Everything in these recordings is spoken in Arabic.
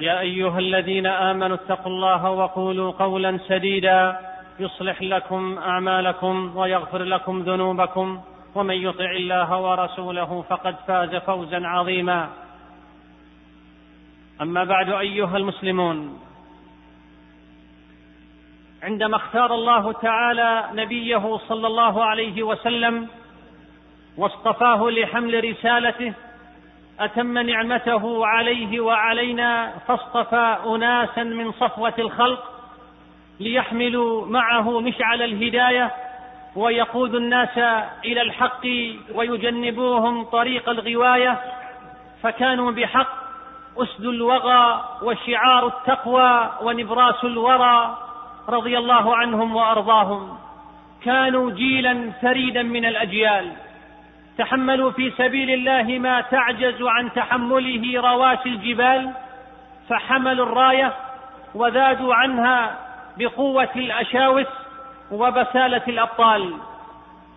يا أيها الذين آمنوا اتقوا الله وقولوا قولا سديدا يصلح لكم أعمالكم ويغفر لكم ذنوبكم ومن يطع الله ورسوله فقد فاز فوزا عظيما. أما بعد أيها المسلمون عندما اختار الله تعالى نبيه صلى الله عليه وسلم واصطفاه لحمل رسالته أتم نعمته عليه وعلينا فاصطفى أناسا من صفوة الخلق ليحملوا معه مشعل الهداية ويقودوا الناس إلى الحق ويجنبوهم طريق الغواية فكانوا بحق أسد الوغى وشعار التقوى ونبراس الورى رضي الله عنهم وأرضاهم. كانوا جيلا فريدا من الأجيال. تحملوا في سبيل الله ما تعجز عن تحمله رواسي الجبال فحملوا الراية وذادوا عنها بقوة الأشاوس وبسالة الأبطال.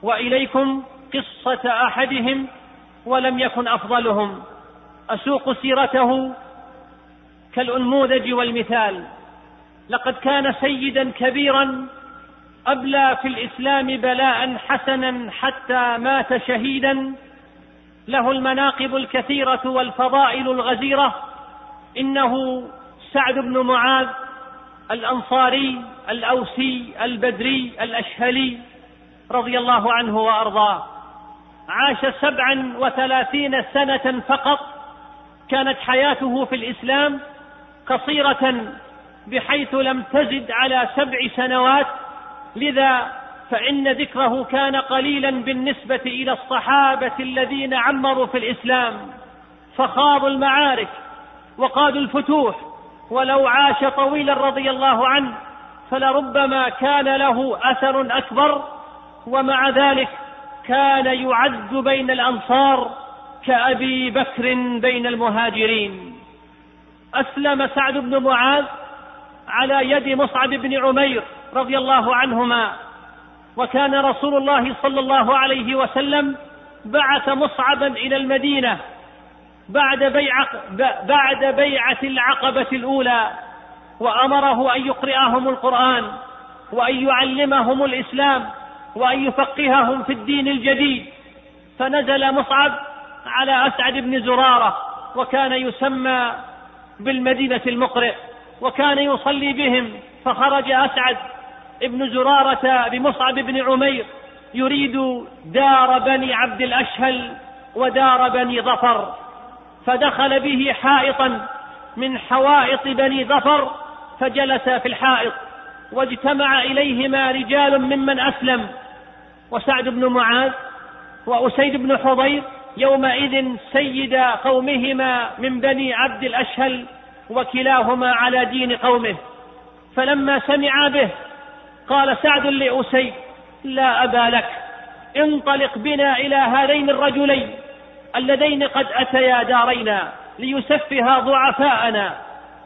وإليكم قصة أحدهم ولم يكن أفضلهم. أسوق سيرته كالأنموذج والمثال. لقد كان سيدا كبيرا أبلى في الإسلام بلاء حسنا حتى مات شهيدا. له المناقب الكثيرة والفضائل الغزيرة. إنه سعد بن معاذ الأنصاري الأوسي البدري الأشهلي رضي الله عنه وأرضاه. عاش سبعا وثلاثين سنة فقط. كانت حياته في الإسلام قصيرة بحيث لم تزد على سبع سنوات. لذا فإن ذكره كان قليلا بالنسبة إلى الصحابة الذين عمروا في الإسلام فخاضوا المعارك وقادوا الفتوح ولو عاش طويلا رضي الله عنه فلربما كان له أثر أكبر ومع ذلك كان يعد بين الأنصار كأبي بكر بين المهاجرين. أسلم سعد بن معاذ على يد مصعب بن عمير رضي الله عنهما وكان رسول الله صلى الله عليه وسلم بعث مصعبا إلى المدينة بعد بيعه بعد بيعة العقبة الأولى وأمره أن يقرئهم القرآن وأن يعلمهم الإسلام وأن يفقههم في الدين الجديد. فنزل مصعب على أسعد بن زرارة وكان يسمى بالمدينة المقرئ وكان يصلي بهم فخرج أسعد ابن زرارة بمصعب بن عمير يريد دار بني عبد الأشهل ودار بني ظفر فدخل به حائطا من حوائط بني ظفر فجلس في الحائط واجتمع إليهما رجال ممن أسلم وسعد بن معاذ وأسيد بن حضير يومئذ سيد قومهما من بني عبد الأشهل وكلاهما على دين قومه. فلما سمعا به قال سعد لأسيد لا أبا لك انطلق بنا إلى هذين الرجلين اللذين قد أتيا دارينا ليسفها ضعفاءنا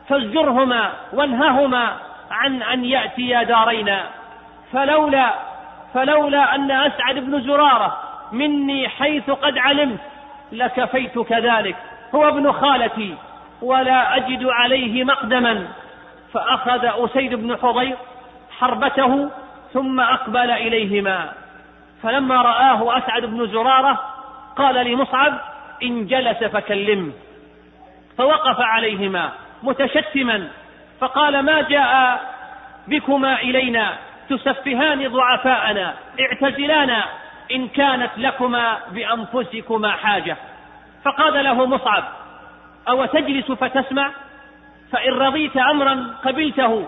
فازجرهما وانههما عن أن يأتيا دارينا. فلولا فلولا أن أسعد بن زرارة مني حيث قد علمت لكفيت كذلك هو ابن خالتي ولا أجد عليه مقدما. فأخذ أسيد بن حضير حربته ثم أقبل إليهما. فلما رآه أسعد بن زرارة قال لمصعب إن جلس فكلمه فوقف عليهما متشتما فقال ما جاء بكما إلينا؟ تسفهان ضعفاءنا اعتزلانا إن كانت لكما بأنفسكما حاجة. فقال له مصعب أو تجلس فتسمع؟ فإن رضيت أمرا قبلته.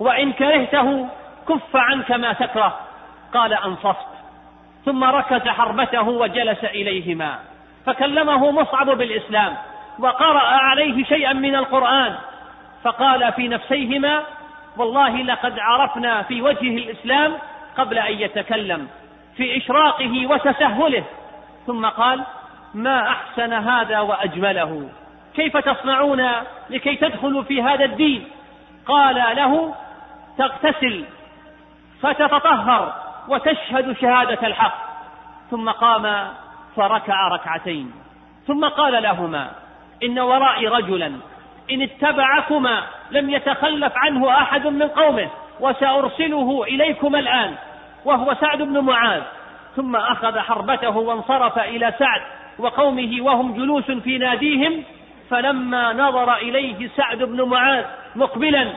وإن كرهته كف عنك ما تكره. قال أنصفت. ثم ركز حربته وجلس إليهما. فكلمه مصعب بالإسلام وقرأ عليه شيئا من القرآن. فقال في نفسيهما والله لقد عرفنا في وجهه الإسلام قبل أن يتكلم في إشراقه وتسهله. ثم قال ما أحسن هذا وأجمله؟ كيف تصنعون لكي تدخلوا في هذا الدين؟ قال له تغتسل فتتطهر وتشهد شهادة الحق. ثم قام فركع ركعتين. ثم قال لهما إن ورائي رجلا إن اتبعكما لم يتخلف عنه أحد من قومه وسأرسله إليكما الآن وهو سعد بن معاذ. ثم أخذ حربته وانصرف إلى سعد وقومه وهم جلوس في ناديهم فلما نظر إليه سعد بن معاذ مقبلا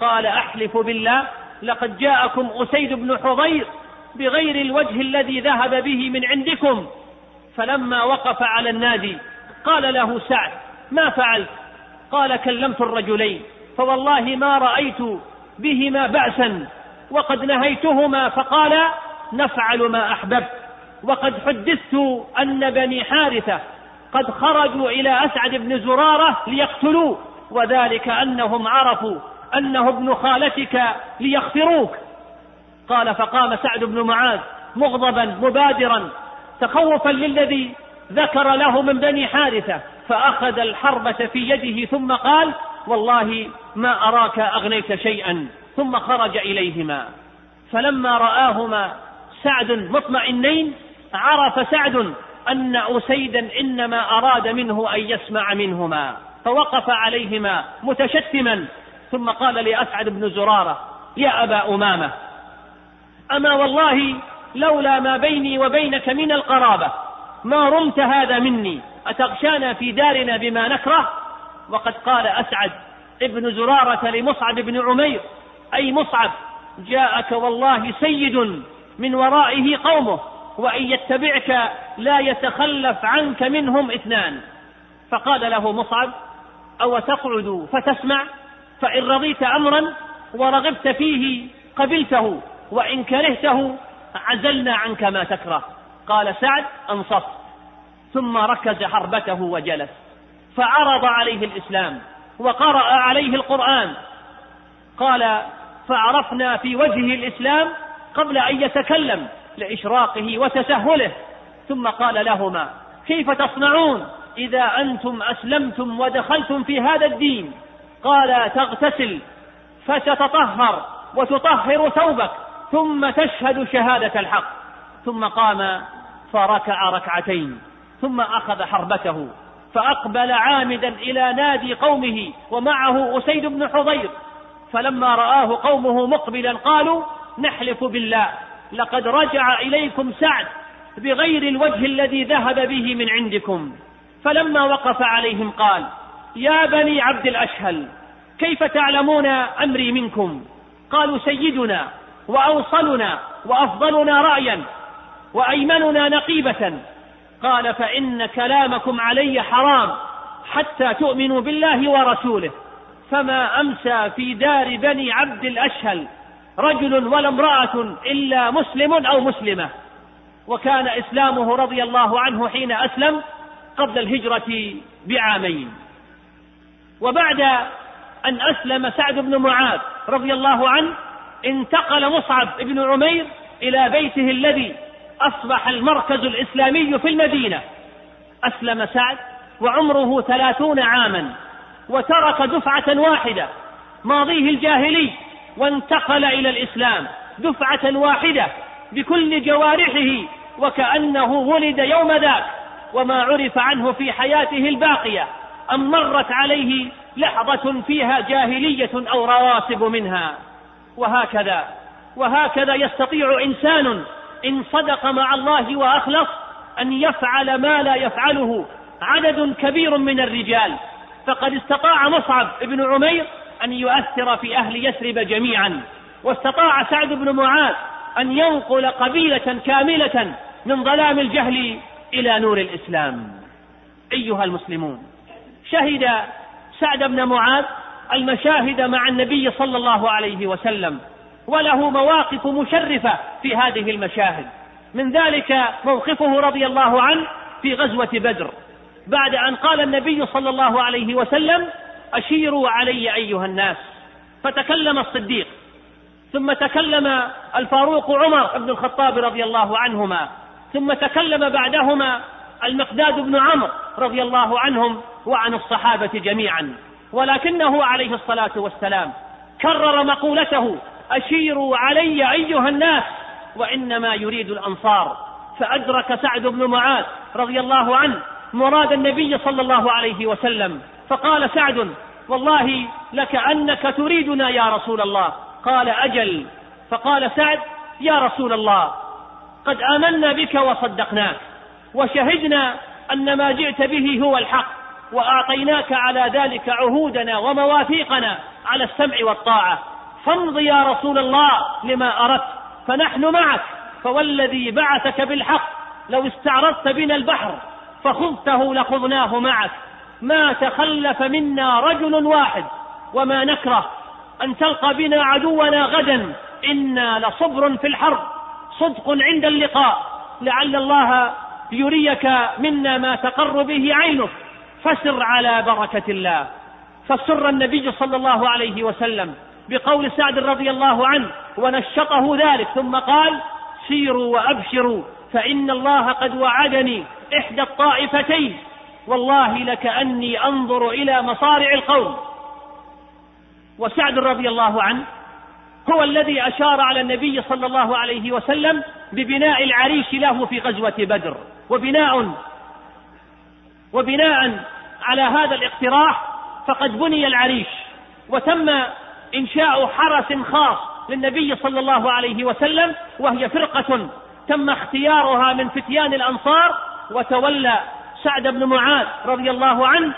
قال أحلف بالله لقد جاءكم أسيد بن حضير بغير الوجه الذي ذهب به من عندكم فلما وقف على النادي قال له سعد ما فعلت؟ قال كلمت الرجلين فوالله ما رأيت بهما بأسا وقد نهيتهما فقال نفعل ما أحببت وقد حدثت أن بني حارثة قد خرجوا إلى أسعد بن زرارة ليقتلوه وذلك أنهم عرفوا أنه ابن خالتك ليغفروك. قال فقام سعد بن معاذ مغضبا مبادرا تخوفا للذي ذكر له من بني حارثة فأخذ الحربة في يده ثم قال والله ما أراك أغنيت شيئا ثم خرج إليهما. فلما رآهما سعد مطمئنين عرف سعد أن أسيدا إنما أراد منه أن يسمع منهما فوقف عليهما متشتما ثم قال لأسعد بن زرارة يا أبا أمامة أما والله لولا ما بيني وبينك من القرابة ما رمت هذا مني أتغشانا في دارنا بما نكره؟ وقد قال أسعد ابن زرارة لمصعب بن عمير أي مصعب جاءك والله سيد من ورائه قومه وإن يتبعك لا يتخلف عنك منهم اثنان. فقال له مصعب أو تقعد فتسمع؟ فإن رضيت أمرا ورغبت فيه قبلته وإن كرهته عزلنا عنك ما تكره. قال سعد أنصفت. ثم ركز حربته وجلس. فعرض عليه الإسلام وقرأ عليه القرآن. قال فعرفنا في وجهه الإسلام قبل أن يتكلم لإشراقه وتسهله. ثم قال لهما كيف تصنعون إذا أنتم أسلمتم ودخلتم في هذا الدين؟ قال تغتسل فتتطهر وتطهر ثوبك ثم تشهد شهادة الحق. ثم قام فركع ركعتين ثم أخذ حربته فأقبل عامدا إلى نادي قومه ومعه أسيد بن حضير. فلما رآه قومه مقبلا قالوا نحلف بالله لقد رجع إليكم سعد بغير الوجه الذي ذهب به من عندكم. فلما وقف عليهم قال يا بني عبد الأشهل كيف تعلمون أمري منكم؟ قالوا سيدنا وأوصلنا وأفضلنا رأيا وأيمننا نقيبة. قال فإن كلامكم علي حرام حتى تؤمنوا بالله ورسوله. فما أمسى في دار بني عبد الأشهل رجل ولا امرأة إلا مسلم أو مسلمة. وكان إسلامه رضي الله عنه حين أسلم قبل الهجرة بعامين. وبعد أن أسلم سعد بن معاذ رضي الله عنه انتقل مصعب بن عمير إلى بيته الذي أصبح المركز الإسلامي في المدينة. أسلم سعد وعمره ثلاثون عاما وترك دفعة واحدة ماضيه الجاهلي وانتقل إلى الإسلام. دفعة واحدة بكل جوارحه وكأنه ولد يوم ذاك وما عرف عنه في حياته الباقية. أم مرت عليه لحظة فيها جاهلية أو رواسب منها. وهكذا وهكذا يستطيع إنسان إن صدق مع الله وأخلص أن يفعل ما لا يفعله. عدد كبير من الرجال. فقد استطاع مصعب بن عمير أن يؤثر في أهل يثرب جميعا. واستطاع سعد بن معاذ أن ينقل قبيلة كاملة من ظلام الجهل إلى نور الإسلام. أيها المسلمون شهد سعد بن معاذ المشاهد مع النبي صلى الله عليه وسلم وله مواقف مشرفة في هذه المشاهد. من ذلك موقفه رضي الله عنه في غزوة بدر. بعد أن قال النبي صلى الله عليه وسلم أشيروا علي أيها الناس. فتكلم الصديق. ثم تكلم الفاروق عمر بن الخطاب رضي الله عنهما. ثم تكلم بعدهما المقداد بن عمرو رضي الله عنهم وعن الصحابة جميعا. ولكنه عليه الصلاة والسلام كرر مقولته أشيروا علي أيها الناس وإنما يريد الأنصار. فأدرك سعد بن معاذ رضي الله عنه مراد النبي صلى الله عليه وسلم. فقال سعد والله لكأنك تريدنا يا رسول الله. قال أجل. فقال سعد يا رسول الله قد آمنا بك وصدقناك. وشهدنا أن ما جئت به هو الحق وأعطيناك على ذلك عهودنا ومواثيقنا على السمع والطاعة. فامض يا رسول الله لما أردت فنحن معك فوالذي بعثك بالحق لو استعرضت بنا البحر فخذته لخذناه معك. ما تخلف منا رجل واحد وما نكره أن تلقى بنا عدونا غدا. إنا لصبر في الحرب صدق عند اللقاء. لعل الله يريك منا ما تقر به عينك فسر على بركة الله. فسر النبي صلى الله عليه وسلم بقول سعد رضي الله عنه ونشطه ذلك ثم قال سيروا وأبشروا فإن الله قد وعدني إحدى الطائفتين. والله لكأني أنظر إلى مصارع القوم. وسعد رضي الله عنه هو الذي أشار على النبي صلى الله عليه وسلم ببناء العريش له في غزوة بدر. وبناء وبناء على هذا الاقتراح فقد بني العريش وتم إنشاء حرس خاص للنبي صلى الله عليه وسلم وهي فرقة تم اختيارها من فتيان الأنصار وتولى سعد بن معاذ رضي الله عنه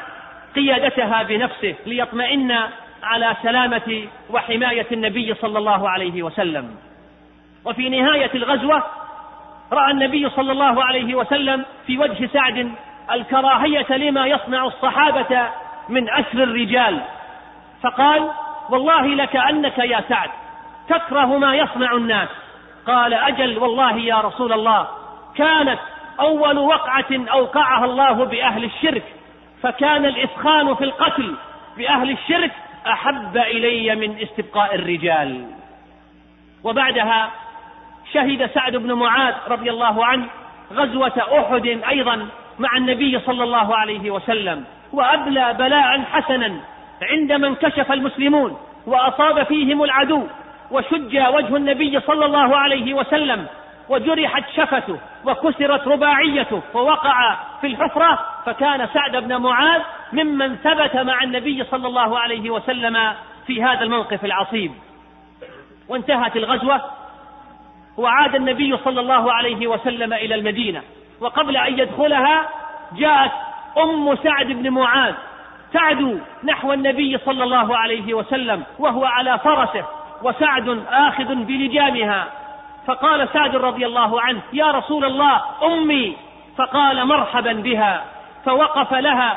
قيادتها بنفسه ليطمئن على سلامة وحماية النبي صلى الله عليه وسلم. وفي نهاية الغزوة رأى النبي صلى الله عليه وسلم في وجه سعد الكراهية لما يصنع الصحابة من أسر الرجال. فقال والله لكأنك يا سعد تكره ما يصنع الناس. قال أجل والله يا رسول الله كانت أول وقعة أوقعها الله بأهل الشرك فكان الإسخان في القتل بأهل الشرك أحب إلي من استبقاء الرجال. وبعدها شهد سعد بن معاذ رضي الله عنه غزوة أحد أيضا مع النبي صلى الله عليه وسلم وأبلى بلاء حسنا عندما انكشف المسلمون وأصاب فيهم العدو وشج وجه النبي صلى الله عليه وسلم وجرحت شفته وكسرت رباعيته ووقع في الحفرة فكان سعد بن معاذ ممن ثبت مع النبي صلى الله عليه وسلم في هذا الموقف العصيب. وانتهت الغزوة وعاد النبي صلى الله عليه وسلم إلى المدينة. وقبل أن يدخلها جاءت أم سعد بن معاذ تعدو نحو النبي صلى الله عليه وسلم وهو على فرسه وسعد آخذ بلجامها. فقال سعد رضي الله عنه يا رسول الله أمي! فقال مرحبا بها. فوقف لها.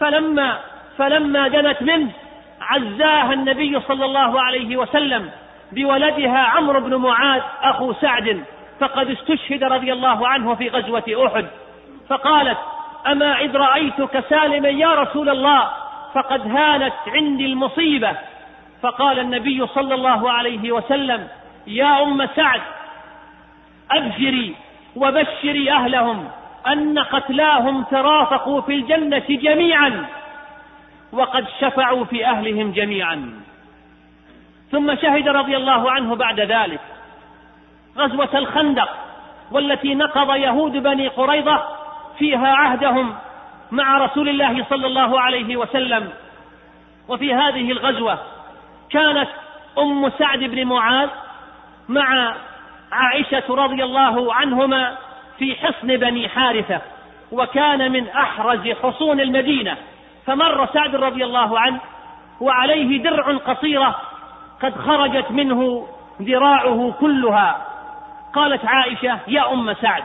فلما فلما دنت منه عزاها النبي صلى الله عليه وسلم. بولدها عمرو بن معاذ أخو سعد فقد استشهد رضي الله عنه في غزوة أحد. فقالت أما إذ رأيتك سالما يا رسول الله فقد هانت عندي المصيبة. فقال النبي صلى الله عليه وسلم يا أم سعد أبشري وبشري أهلهم أن قتلاهم ترافقوا في الجنة جميعا وقد شفعوا في أهلهم جميعا. ثم شهد رضي الله عنه بعد ذلك. غزوة الخندق والتي نقض يهود بني قريظة فيها عهدهم مع رسول الله صلى الله عليه وسلم. وفي هذه الغزوة كانت أم سعد بن معاذ مع عائشة رضي الله عنهما في حصن بني حارثة وكان من أحرز حصون المدينة. فمر سعد رضي الله عنه وعليه درع قصيرة قد خرجت منه ذراعه كلها. قالت عائشة يا أم سعد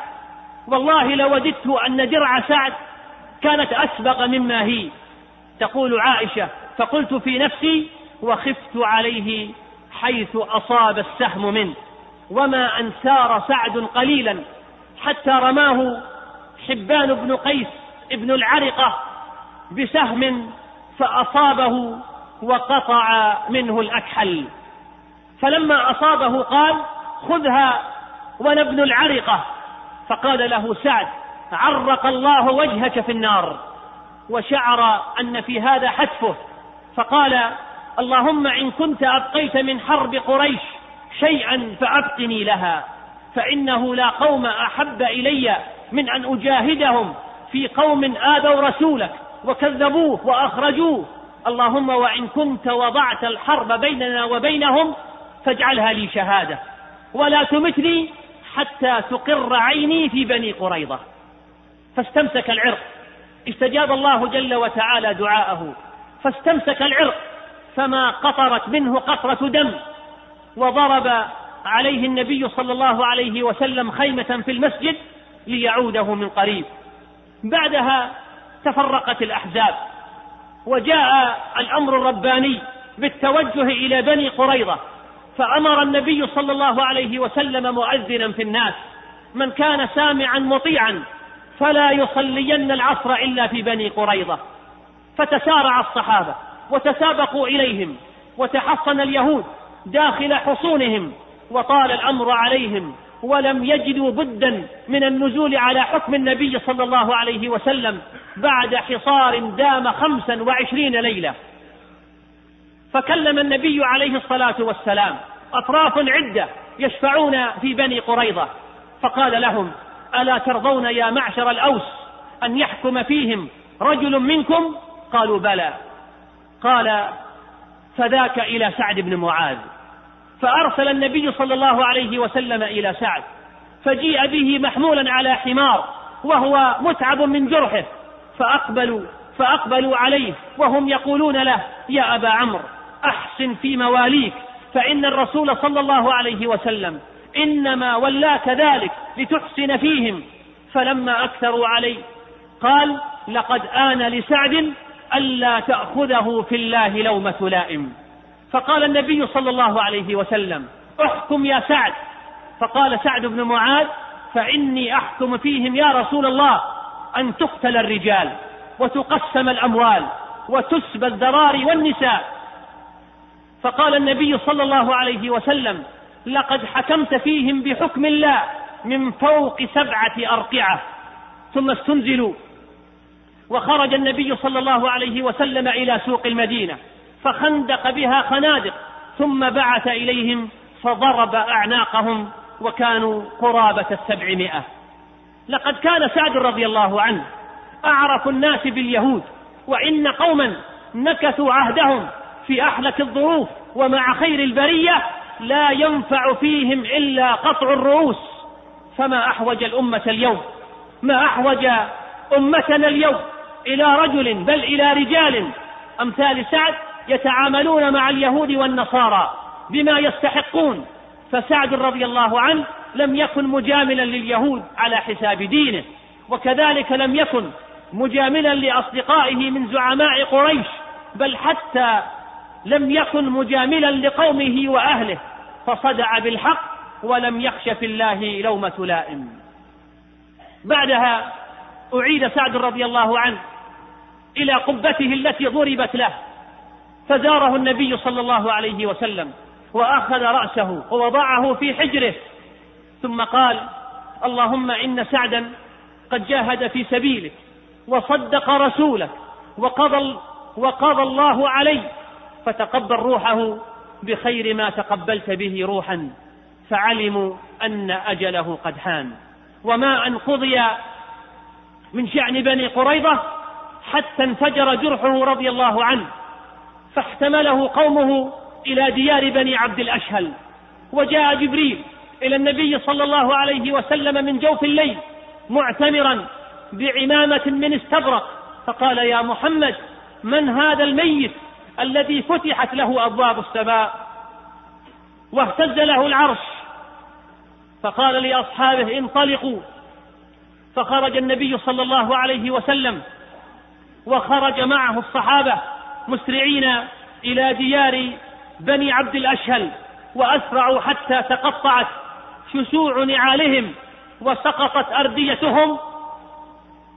والله لوددت أن درع سعد كانت أسبق مما هي. تقول عائشة فقلت في نفسي وخفت عليه حيث أصاب السهم منه وما أن سار سعد قليلا حتى رماه حبان بن قيس ابن العرقة بسهم فأصابه وقطع منه الأكحل. فلما أصابه قال خذها وأنا ابن العرقة. فقال له سعد عرق الله وجهك في النار. وشعر أن في هذا حتفه. فقال اللهم إن كنت أبقيت من حرب قريش شيئا فأبقني لها فإنه لا قوم أحب إلي من أن أجاهدهم في قوم آذوا رسولك وكذبوه وأخرجوه. اللهم وإن كنت وضعت الحرب بيننا وبينهم فاجعلها لي شهادة. ولا تمتني حتى تقر عيني في بني قريظة. فاستمسك العرق. استجاب الله جل وتعالى دعاءه. فاستمسك العرق. فما قطرت منه قطرة دم. وضرب عليه النبي صلى الله عليه وسلم خيمة في المسجد ليعوده من قريب. بعدها تفرقت الأحزاب. وجاء الأمر الرباني بالتوجه إلى بني قريظة فأمر النبي صلى الله عليه وسلم مؤذنا في الناس من كان سامعا مطيعا فلا يصلين العصر إلا في بني قريظة. فتسارع الصحابة وتسابقوا إليهم وتحصن اليهود داخل حصونهم وطال الأمر عليهم ولم يجدوا بدا من النزول على حكم النبي صلى الله عليه وسلم بعد حصار دام خمسا وعشرين ليلة. فكلم النبي عليه الصلاة والسلام أطراف عدة يشفعون في بني قريظة. فقال لهم ألا ترضون يا معشر الأوس أن يحكم فيهم رجل منكم؟ قالوا بلى. قال فذاك إلى سعد بن معاذ. فأرسل النبي صلى الله عليه وسلم إلى سعد فجيء به محمولا على حمار وهو متعب من جرحه فأقبلوا فأقبلوا عليه وهم يقولون له يا أبا عمرو أحسن في مواليك فإن الرسول صلى الله عليه وسلم إنما ولاك ذلك لتحسن فيهم. فلما أكثروا عليه قال لقد آن لسعد ألا تأخذه في الله لومة لائم فقال النبي صلى الله عليه وسلم أحكم يا سعد. فقال سعد بن معاذ فإني أحكم فيهم يا رسول الله أن تقتل الرجال وتقسم الأموال وتسبى الذراري والنساء. فقال النبي صلى الله عليه وسلم لقد حكمت فيهم بحكم الله من فوق سبعة أرقعة. ثم استنزلوا وخرج النبي صلى الله عليه وسلم إلى سوق المدينة. فخندق بها خنادق ثم بعث إليهم فضرب أعناقهم وكانوا قرابة السبعمائة. لقد كان سعد رضي الله عنه أعرف الناس باليهود وإن قوما نكثوا عهدهم في أحلك الظروف ومع خير البرية لا ينفع فيهم إلا قطع الرؤوس. فما أحوج الأمة اليوم؟ ما أحوج أمتنا اليوم؟ إلى رجل بل إلى رجال. أمثال سعد يتعاملون مع اليهود والنصارى بما يستحقون. فسعد رضي الله عنه لم يكن مجاملا لليهود على حساب دينه وكذلك لم يكن مجاملا لأصدقائه من زعماء قريش بل حتى لم يكن مجاملا لقومه وأهله فصدع بالحق ولم يخش في الله لومة لائم بعدها أعيد سعد رضي الله عنه إلى قبته التي ضربت له. فزاره النبي صلى الله عليه وسلم وأخذ رأسه ووضعه في حجره. ثم قال اللهم إن سعدا قد جاهد في سبيلك وصدق رسولك وقضى, وقضى الله عليه فتقبل روحه بخير ما تقبلت به روحا فعلموا أن أجله قد حان. وما أن قضي من شأن بني قريظة حتى انفجر جرحه رضي الله عنه. فاحتمله قومه إلى ديار بني عبد الأشهل. وجاء جبريل إلى النبي صلى الله عليه وسلم من جوف الليل معتمرا بعمامة من استبرق. فقال يا محمد من هذا الميت الذي فتحت له أبواب السماء؟ واهتز له العرش. فقال لأصحابه انطلقوا. فخرج النبي صلى الله عليه وسلم وخرج معه الصحابة. مسرعين إلى ديار بني عبد الأشهل وأسرعوا حتى تقطعت شسوع نعالهم وسقطت أرديتهم.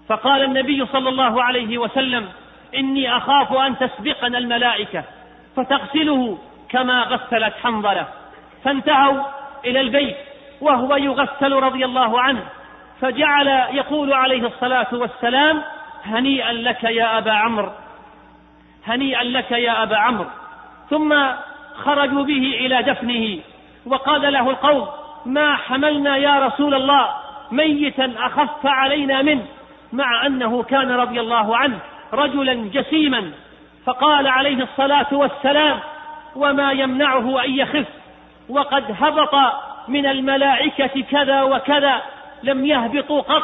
فقال النبي صلى الله عليه وسلم إني أخاف أن تسبقنا الملائكة فتغسله كما غسلت حنظلة. فانتهوا إلى البيت وهو يغسل رضي الله عنه. فجعل يقول عليه الصلاة والسلام هنيئا لك يا أبا عمرو. هنيئا لك يا أبا عمرو. ثم خرجوا به إلى دفنه وقال له القوم ما حملنا يا رسول الله ميتا أخف علينا منه مع أنه كان رضي الله عنه رجلا جسيما. فقال عليه الصلاة والسلام وما يمنعه أن يخف وقد هبط من الملائكة كذا وكذا لم يهبطوا قط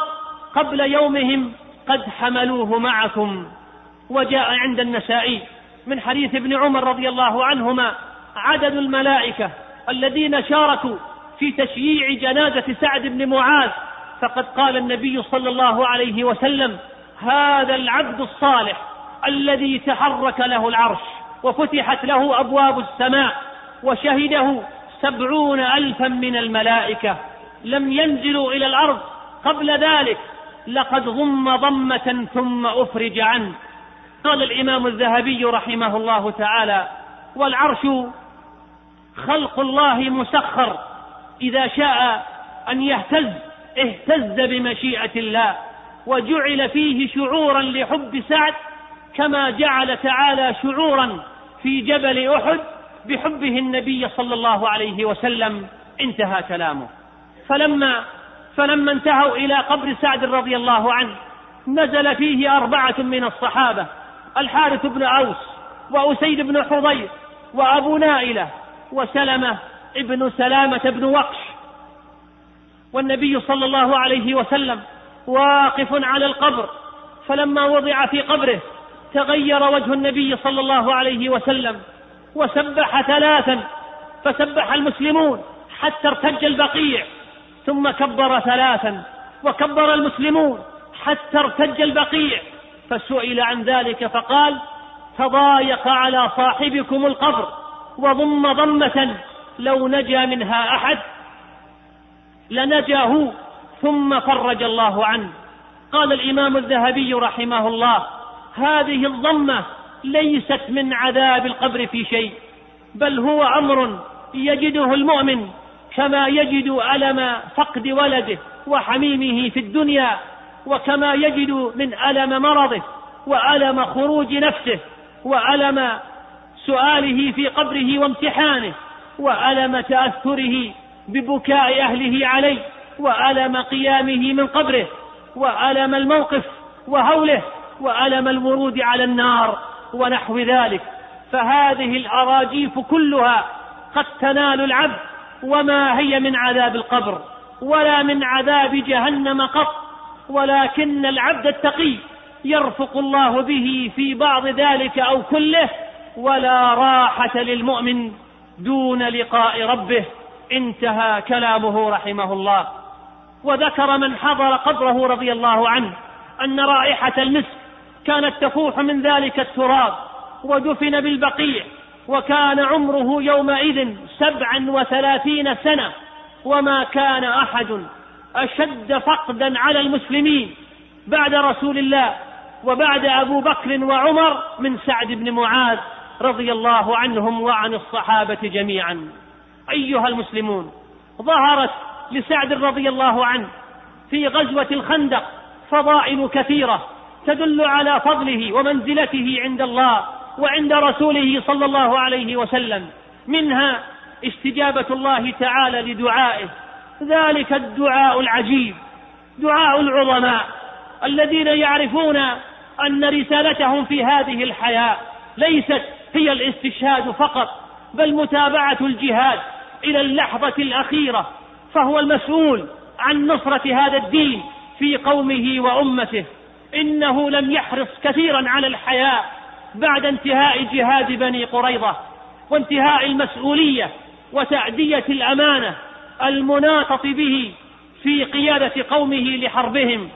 قبل يومهم قد حملوه معكم. وجاء عند النسائي من حديث ابن عمر رضي الله عنهما عدد الملائكة الذين شاركوا في تشييع جنازة سعد بن معاذ فقد قال النبي صلى الله عليه وسلم هذا العبد الصالح الذي تحرك له العرش وفتحت له أبواب السماء وشهده سبعون ألفا من الملائكة لم ينزلوا إلى الأرض قبل ذلك لقد ضم ضمة ثم أفرج عنه. قال الإمام الذهبي رحمه الله تعالى والعرش خلق الله مسخر إذا شاء أن يهتز اهتز بمشيئة الله وجعل فيه شعورا لحب سعد كما جعل تعالى شعورا في جبل أحد بحبه النبي صلى الله عليه وسلم. انتهى كلامه. فلما فلما انتهوا إلى قبر سعد رضي الله عنه نزل فيه أربعة من الصحابة الحارث بن أوس وأسيد بن حضير وأبو نائلة وسلمة ابن سلامة بن وقش. والنبي صلى الله عليه وسلم واقف على القبر فلما وضع في قبره تغير وجه النبي صلى الله عليه وسلم وسبح ثلاثا فسبح المسلمون حتى ارتج البقيع ثم كبر ثلاثا وكبر المسلمون حتى ارتج البقيع. فسئل عن ذلك فقال تضايق على صاحبكم القبر وضم ضمة لو نجا منها أحد. لنجا هو ثم فرج الله عنه. قال الإمام الذهبي رحمه الله هذه الضمة ليست من عذاب القبر في شيء بل هو أمر يجده المؤمن كما يجد ألم فقد ولده وحميمه في الدنيا وكما يجد من ألم مرضه وألم خروج نفسه وألم سؤاله في قبره وامتحانه وألم تأثره ببكاء أهله عليه وألم قيامه من قبره وألم الموقف وهوله وألم الورود على النار ونحو ذلك. فهذه الأراجيف كلها قد تنال العبد وما هي من عذاب القبر ولا من عذاب جهنم قط. ولكن العبد التقي يرفق الله به في بعض ذلك أو كله ولا راحة للمؤمن دون لقاء ربه. انتهى كلامه رحمه الله. وذكر من حضر قبره رضي الله عنه أن رائحة المسك كانت تفوح من ذلك التراب ودفن بالبقيع وكان عمره يومئذ سبعا وثلاثين سنة وما كان أحد أشد فقدا على المسلمين بعد رسول الله وبعد أبو بكر وعمر من سعد بن معاذ رضي الله عنهم وعن الصحابة جميعا. أيها المسلمون ظهرت لسعد رضي الله عنه في غزوة الخندق فضائل كثيرة تدل على فضله ومنزلته عند الله وعند رسوله صلى الله عليه وسلم. منها استجابة الله تعالى لدعائه ذلك الدعاء العجيب دعاء العظماء الذين يعرفون أن رسالتهم في هذه الحياة ليست هي الاستشهاد فقط بل متابعة الجهاد إلى اللحظة الأخيرة فهو المسؤول عن نصرة هذا الدين في قومه وأمته. إنه لم يحرص كثيرا على الحياة بعد انتهاء جهاد بني قريظة وانتهاء المسؤولية وتأدية الأمانة المناطة به في قيادة قومه لحربهم.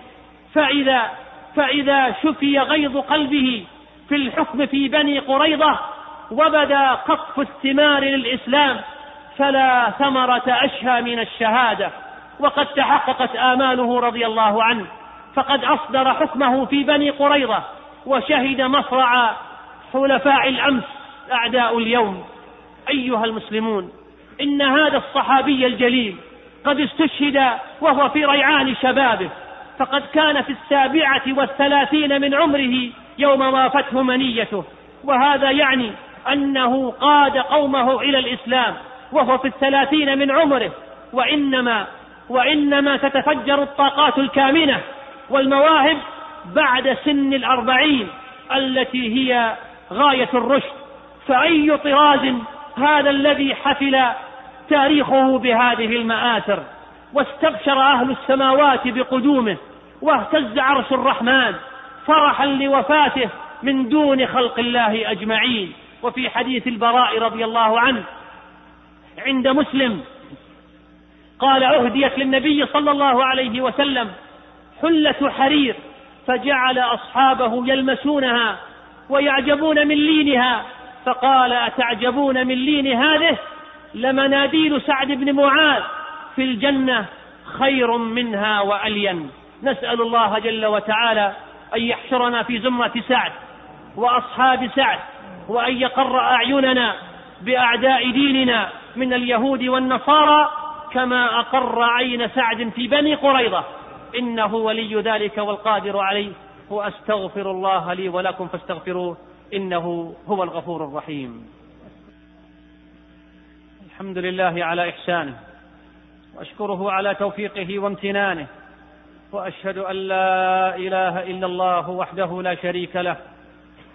فإذا فإذا شفي غيظ قلبه في الحكم في بني قريظة وبدا قطف الثمار للإسلام فلا ثمرة أشهى من الشهادة. وقد تحققت آماله رضي الله عنه. فقد أصدر حكمه في بني قريظة وشهد مصرع حلفاء الأمس أعداء اليوم. أيها المسلمون إن هذا الصحابي الجليل قد استشهد وهو في ريعان شبابه فقد كان في السابعة والثلاثين من عمره يوم وافته منيته. وهذا يعني أنه قاد قومه إلى الإسلام وهو في الثلاثين من عمره. وإنما وإنما تتفجر الطاقات الكامنة والمواهب بعد سن الأربعين التي هي غاية الرشد. فأي طراز هذا الذي حفل تاريخه بهذه المآثر واستبشر أهل السماوات بقدومه واهتز عرش الرحمن فرحا لوفاته من دون خلق الله أجمعين. وفي حديث البراء رضي الله عنه عند مسلم قال أهديت للنبي صلى الله عليه وسلم حلة حرير فجعل أصحابه يلمسونها ويعجبون من لينها فقال أتعجبون من لين هذه؟ لمناديل سعد بن معاذ في الجنة خير منها وألين. نسأل الله جل وتعالى أن يحشرنا في زمرة سعد وأصحاب سعد وأن يقر أعيننا بأعداء ديننا من اليهود والنصارى كما أقر عين سعد في بني قريظة. إنه ولي ذلك والقادر عليه. وأستغفر الله لي ولكم فاستغفروه. إنه هو الغفور الرحيم. الحمد لله على إحسانه وأشكره على توفيقه وامتنانه وأشهد أن لا إله إلا الله وحده لا شريك له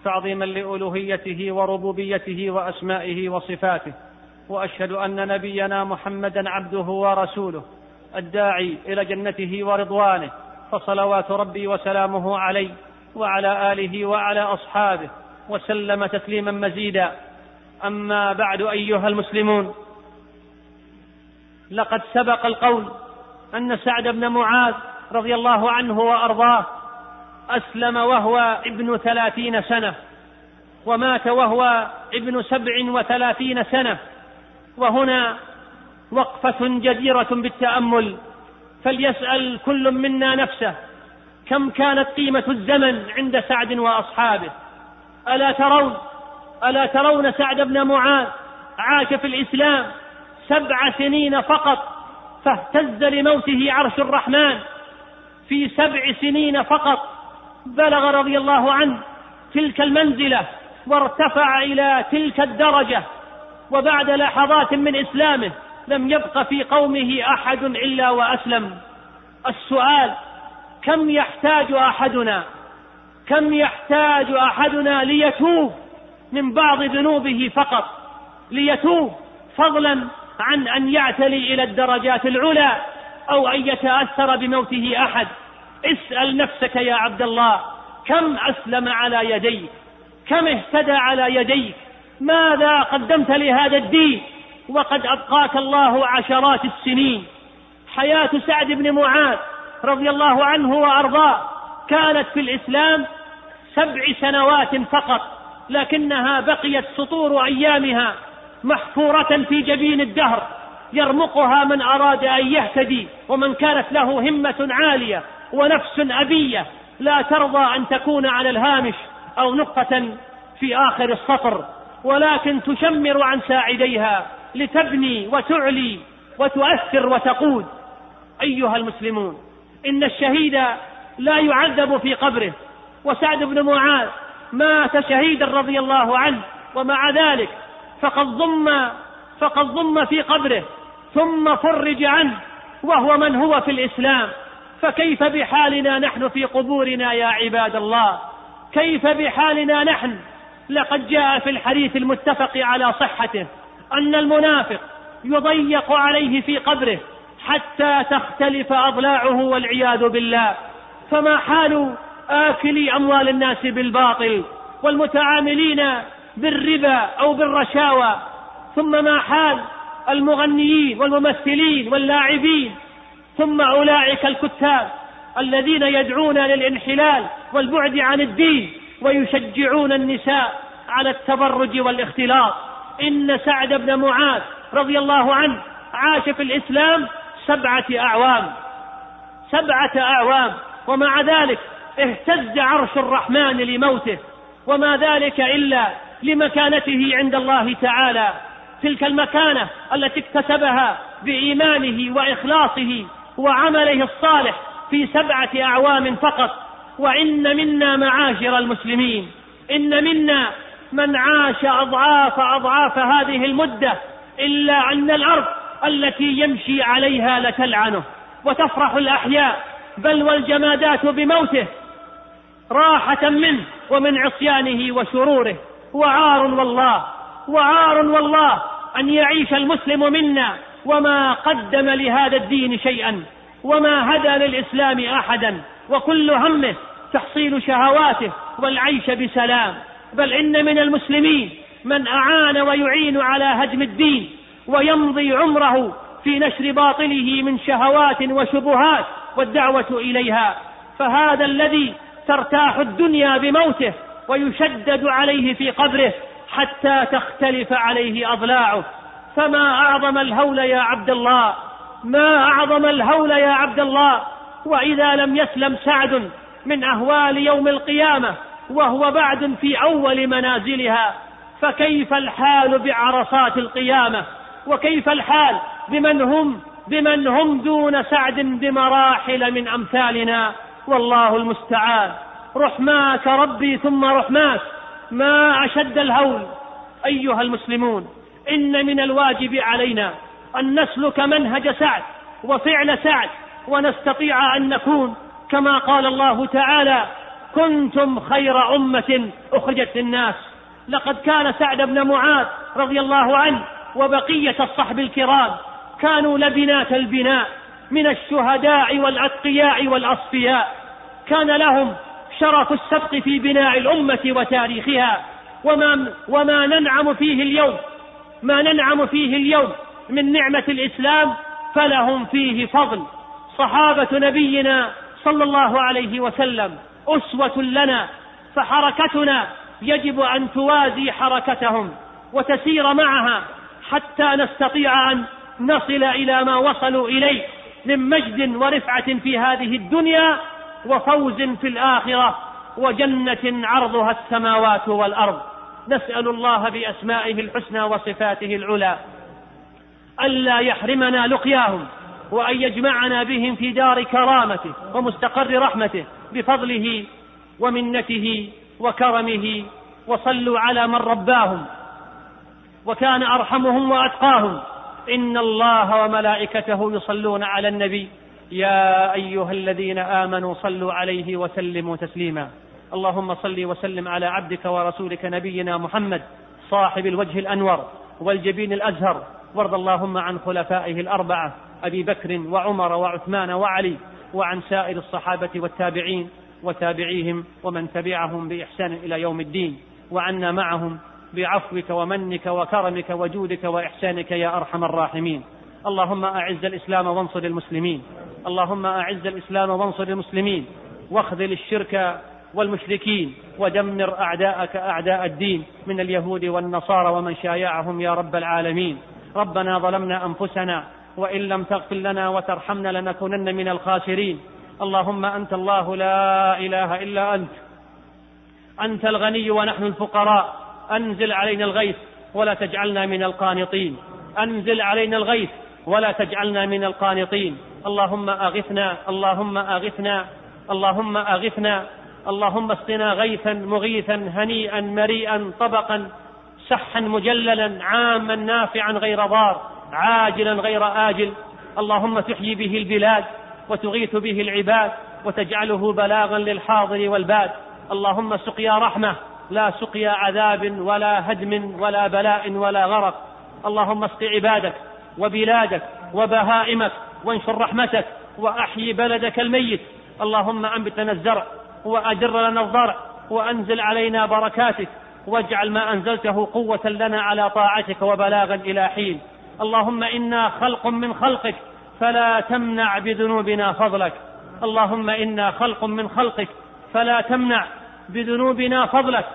تعظيما لألوهيته وربوبيته وأسمائه وصفاته وأشهد أن نبينا محمدا عبده ورسوله الداعي إلى جنته ورضوانه فصلوات ربي وسلامه عليه وعلى آله وعلى أصحابه وسلم تسليما مزيدا. أما بعد أيها المسلمون لقد سبق القول أن سعد بن معاذ رضي الله عنه وأرضاه أسلم وهو ابن ثلاثين سنة ومات وهو ابن سبع وثلاثين سنة وهنا وقفة جديرة بالتأمل فليسأل كل منا نفسه كم كانت قيمة الزمن عند سعد وأصحابه؟ ألا ترون ألا ترون سعد بن معاذ عاش في الإسلام سبع سنين فقط فاهتز لموته عرش الرحمن. في سبع سنين فقط بلغ رضي الله عنه تلك المنزلة وارتفع إلى تلك الدرجة. وبعد لحظات من إسلامه لم يبق في قومه أحد إلا وأسلم. السؤال كم يحتاج أحدنا؟ كم يحتاج أحدنا ليتوب من بعض ذنوبه فقط؟ ليتوب فضلا عن أن يعتلي إلى الدرجات العلى أو أن يتأثر بموته أحد. اسأل نفسك يا عبد الله كم أسلم على يديك؟ كم اهتدى على يديك؟ ماذا قدمت لهذا الدين؟ وقد أبقاك الله عشرات السنين. حياة سعد بن معاذ رضي الله عنه وأرضاه كانت في الإسلام سبع سنوات فقط لكنها بقيت سطور أيامها. محفورة في جبين الدهر يرمقها من أراد أن يهتدي ومن كانت له همة عالية ونفس أبية لا ترضى أن تكون على الهامش أو نقطة في آخر السطر ولكن تشمر عن ساعديها لتبني وتعلي وتؤثر وتقود. أيها المسلمون إن الشهيد لا يعذب في قبره وسعد بن معاذ مات شهيدا رضي الله عنه ومع ذلك فقد ضم فقد ضم في قبره ثم فرج عنه وهو من هو في الإسلام. فكيف بحالنا نحن في قبورنا يا عباد الله؟ كيف بحالنا نحن؟ لقد جاء في الحديث المتفق على صحته أن المنافق يضيق عليه في قبره حتى تختلف أضلاعه والعياذ بالله. فما حال آكلي أموال الناس بالباطل والمتعاملين بالربا أو بالرشاوى ثم ما حال المغنيين والممثلين واللاعبين ثم أولئك الكتاب الذين يدعون للانحلال والبعد عن الدين ويشجعون النساء على التبرج والاختلاط. إن سعد بن معاذ رضي الله عنه عاش في الإسلام سبعة أعوام سبعة أعوام ومع ذلك اهتز عرش الرحمن لموته وما ذلك إلا لمكانته عند الله تعالى تلك المكانة التي اكتسبها بإيمانه وإخلاصه وعمله الصالح في سبعة أعوام فقط. وإن منا معاشر المسلمين إن منا من عاش أضعاف أضعاف هذه المدة إلا أن الأرض التي يمشي عليها لتلعنه. وتفرح الأحياء بل والجمادات بموته راحة منه ومن عصيانه وشروره. وعار والله وعار والله أن يعيش المسلم منا وما قدم لهذا الدين شيئا وما هدى للإسلام أحدا وكل همه تحصيل شهواته والعيش بسلام. بل إن من المسلمين من أعان ويعين على هدم الدين ويمضي عمره في نشر باطله من شهوات وشبهات والدعوة إليها. فهذا الذي ترتاح الدنيا بموته ويشدد عليه في قبره حتى تختلف عليه أضلاعه. فما أعظم الهول يا عبد الله؟ ما أعظم الهول يا عبد الله؟ وإذا لم يسلم سعد من أهوال يوم القيامة وهو بعد في أول منازلها فكيف الحال بعرصات القيامة؟ وكيف الحال بمن هم بمن هم دون سعد بمراحل من أمثالنا؟ والله المستعان. رحماك ربي ثم رحماك. ما أشد الهول. أيها المسلمون إن من الواجب علينا أن نسلك منهج سعد وفعل سعد ونستطيع أن نكون. كما قال الله تعالى كنتم خير أمة أخرجت للناس. لقد كان سعد بن معاذ رضي الله عنه وبقية الصحب الكرام كانوا لبنات البناء من الشهداء والأتقياء والأصفياء. كان لهم شرف السبق في بناء الأمة وتاريخها وما, وما ننعم فيه اليوم ما ننعم فيه اليوم من نعمة الإسلام فلهم فيه فضل. صحابة نبينا صلى الله عليه وسلم أسوة لنا فحركتنا يجب أن توازي حركتهم وتسير معها حتى نستطيع أن نصل إلى ما وصلوا إليه من مجد ورفعة في هذه الدنيا وفوز في الآخرة وجنة عرضها السماوات والأرض. نسأل الله بأسمائه الحسنى وصفاته العلى ألا يحرمنا لقياهم وأن يجمعنا بهم في دار كرامته ومستقر رحمته بفضله ومنته وكرمه وصلوا على من رباهم وكان أرحمهم وأتقاهم. إن الله وملائكته يصلون على النبي. يا أيها الذين آمنوا صلوا عليه وسلموا تسليما. اللهم صل وسلم على عبدك ورسولك نبينا محمد صاحب الوجه الأنور والجبين الأزهر. وارض اللهم عن خلفائه الأربعة أبي بكر وعمر وعثمان وعلي وعن سائر الصحابة والتابعين وتابعيهم ومن تبعهم بإحسان إلى يوم الدين. وعنا معهم بعفوك ومنك وكرمك وجودك وإحسانك يا أرحم الراحمين. اللهم أعز الإسلام وانصر المسلمين. اللهم أعز الإسلام وانصر المسلمين. واخذل الشرك والمشركين. ودمر أعداءك أعداء الدين. من اليهود والنصارى ومن شايعهم يا رب العالمين. ربنا ظلمنا أنفسنا وإن لم تغفر لنا وترحمنا لنكونن من الخاسرين. اللهم أنت الله لا إله إلا أنت. أنت الغني ونحن الفقراء. أنزل علينا الغيث ولا تجعلنا من القانطين. أنزل علينا الغيث ولا تجعلنا من القانطين. اللهم أغثنا اللهم أغثنا اللهم أغثنا اللهم اسقنا غيثا مغيثا هنيئا مريئا طبقا سحا مجللا عاما نافعا غير ضار عاجلا غير آجل. اللهم تحيي به البلاد وتغيث به العباد وتجعله بلاغا للحاضر والباد. اللهم سقيا رحمة لا سقيا عذاب ولا هدم ولا بلاء ولا غرق. اللهم اسق عبادك وبلادك وبهائمك وانشر رحمتك وأحيي بلدك الميت. اللهم انبت لنا الزرع وأجر لنا الضرع وأنزل علينا بركاتك واجعل ما أنزلته قوة لنا على طاعتك وبلاغا إلى حين. اللهم إنا خلق من خلقك فلا تمنع بذنوبنا فضلك. اللهم إنا خلق من خلقك فلا تمنع بذنوبنا فضلك.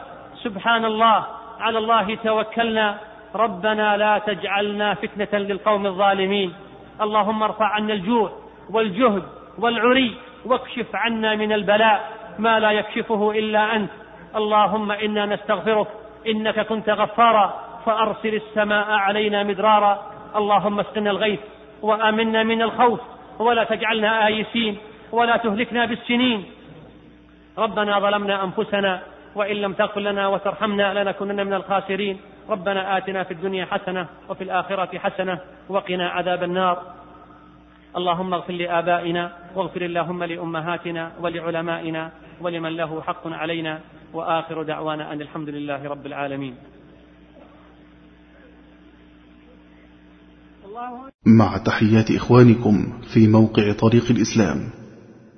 سبحان الله. على الله توكلنا. ربنا لا تجعلنا فتنة للقوم الظالمين. اللهم ارفع عنا الجوع والجهد والعري واكشف عنا من البلاء ما لا يكشفه إلا أنت. اللهم إنا نستغفرك إنك كنت غفارا فأرسل السماء علينا مدرارا. اللهم اسقنا الغيث وآمنا من الخوف ولا تجعلنا آيسين ولا تهلكنا بالسنين. ربنا ظلمنا أنفسنا وإن لم تغفر لنا وترحمنا لنكونن من الخاسرين. ربنا آتنا في الدنيا حسنة وفي الآخرة حسنة وقنا عذاب النار. اللهم اغفر لآبائنا واغفر اللهم لأمهاتنا ولعلمائنا ولمن له حق علينا. وآخر دعوانا أن الحمد لله رب العالمين. مع تحيات إخوانكم في موقع طريق الإسلام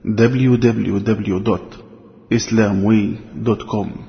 www.islamway.com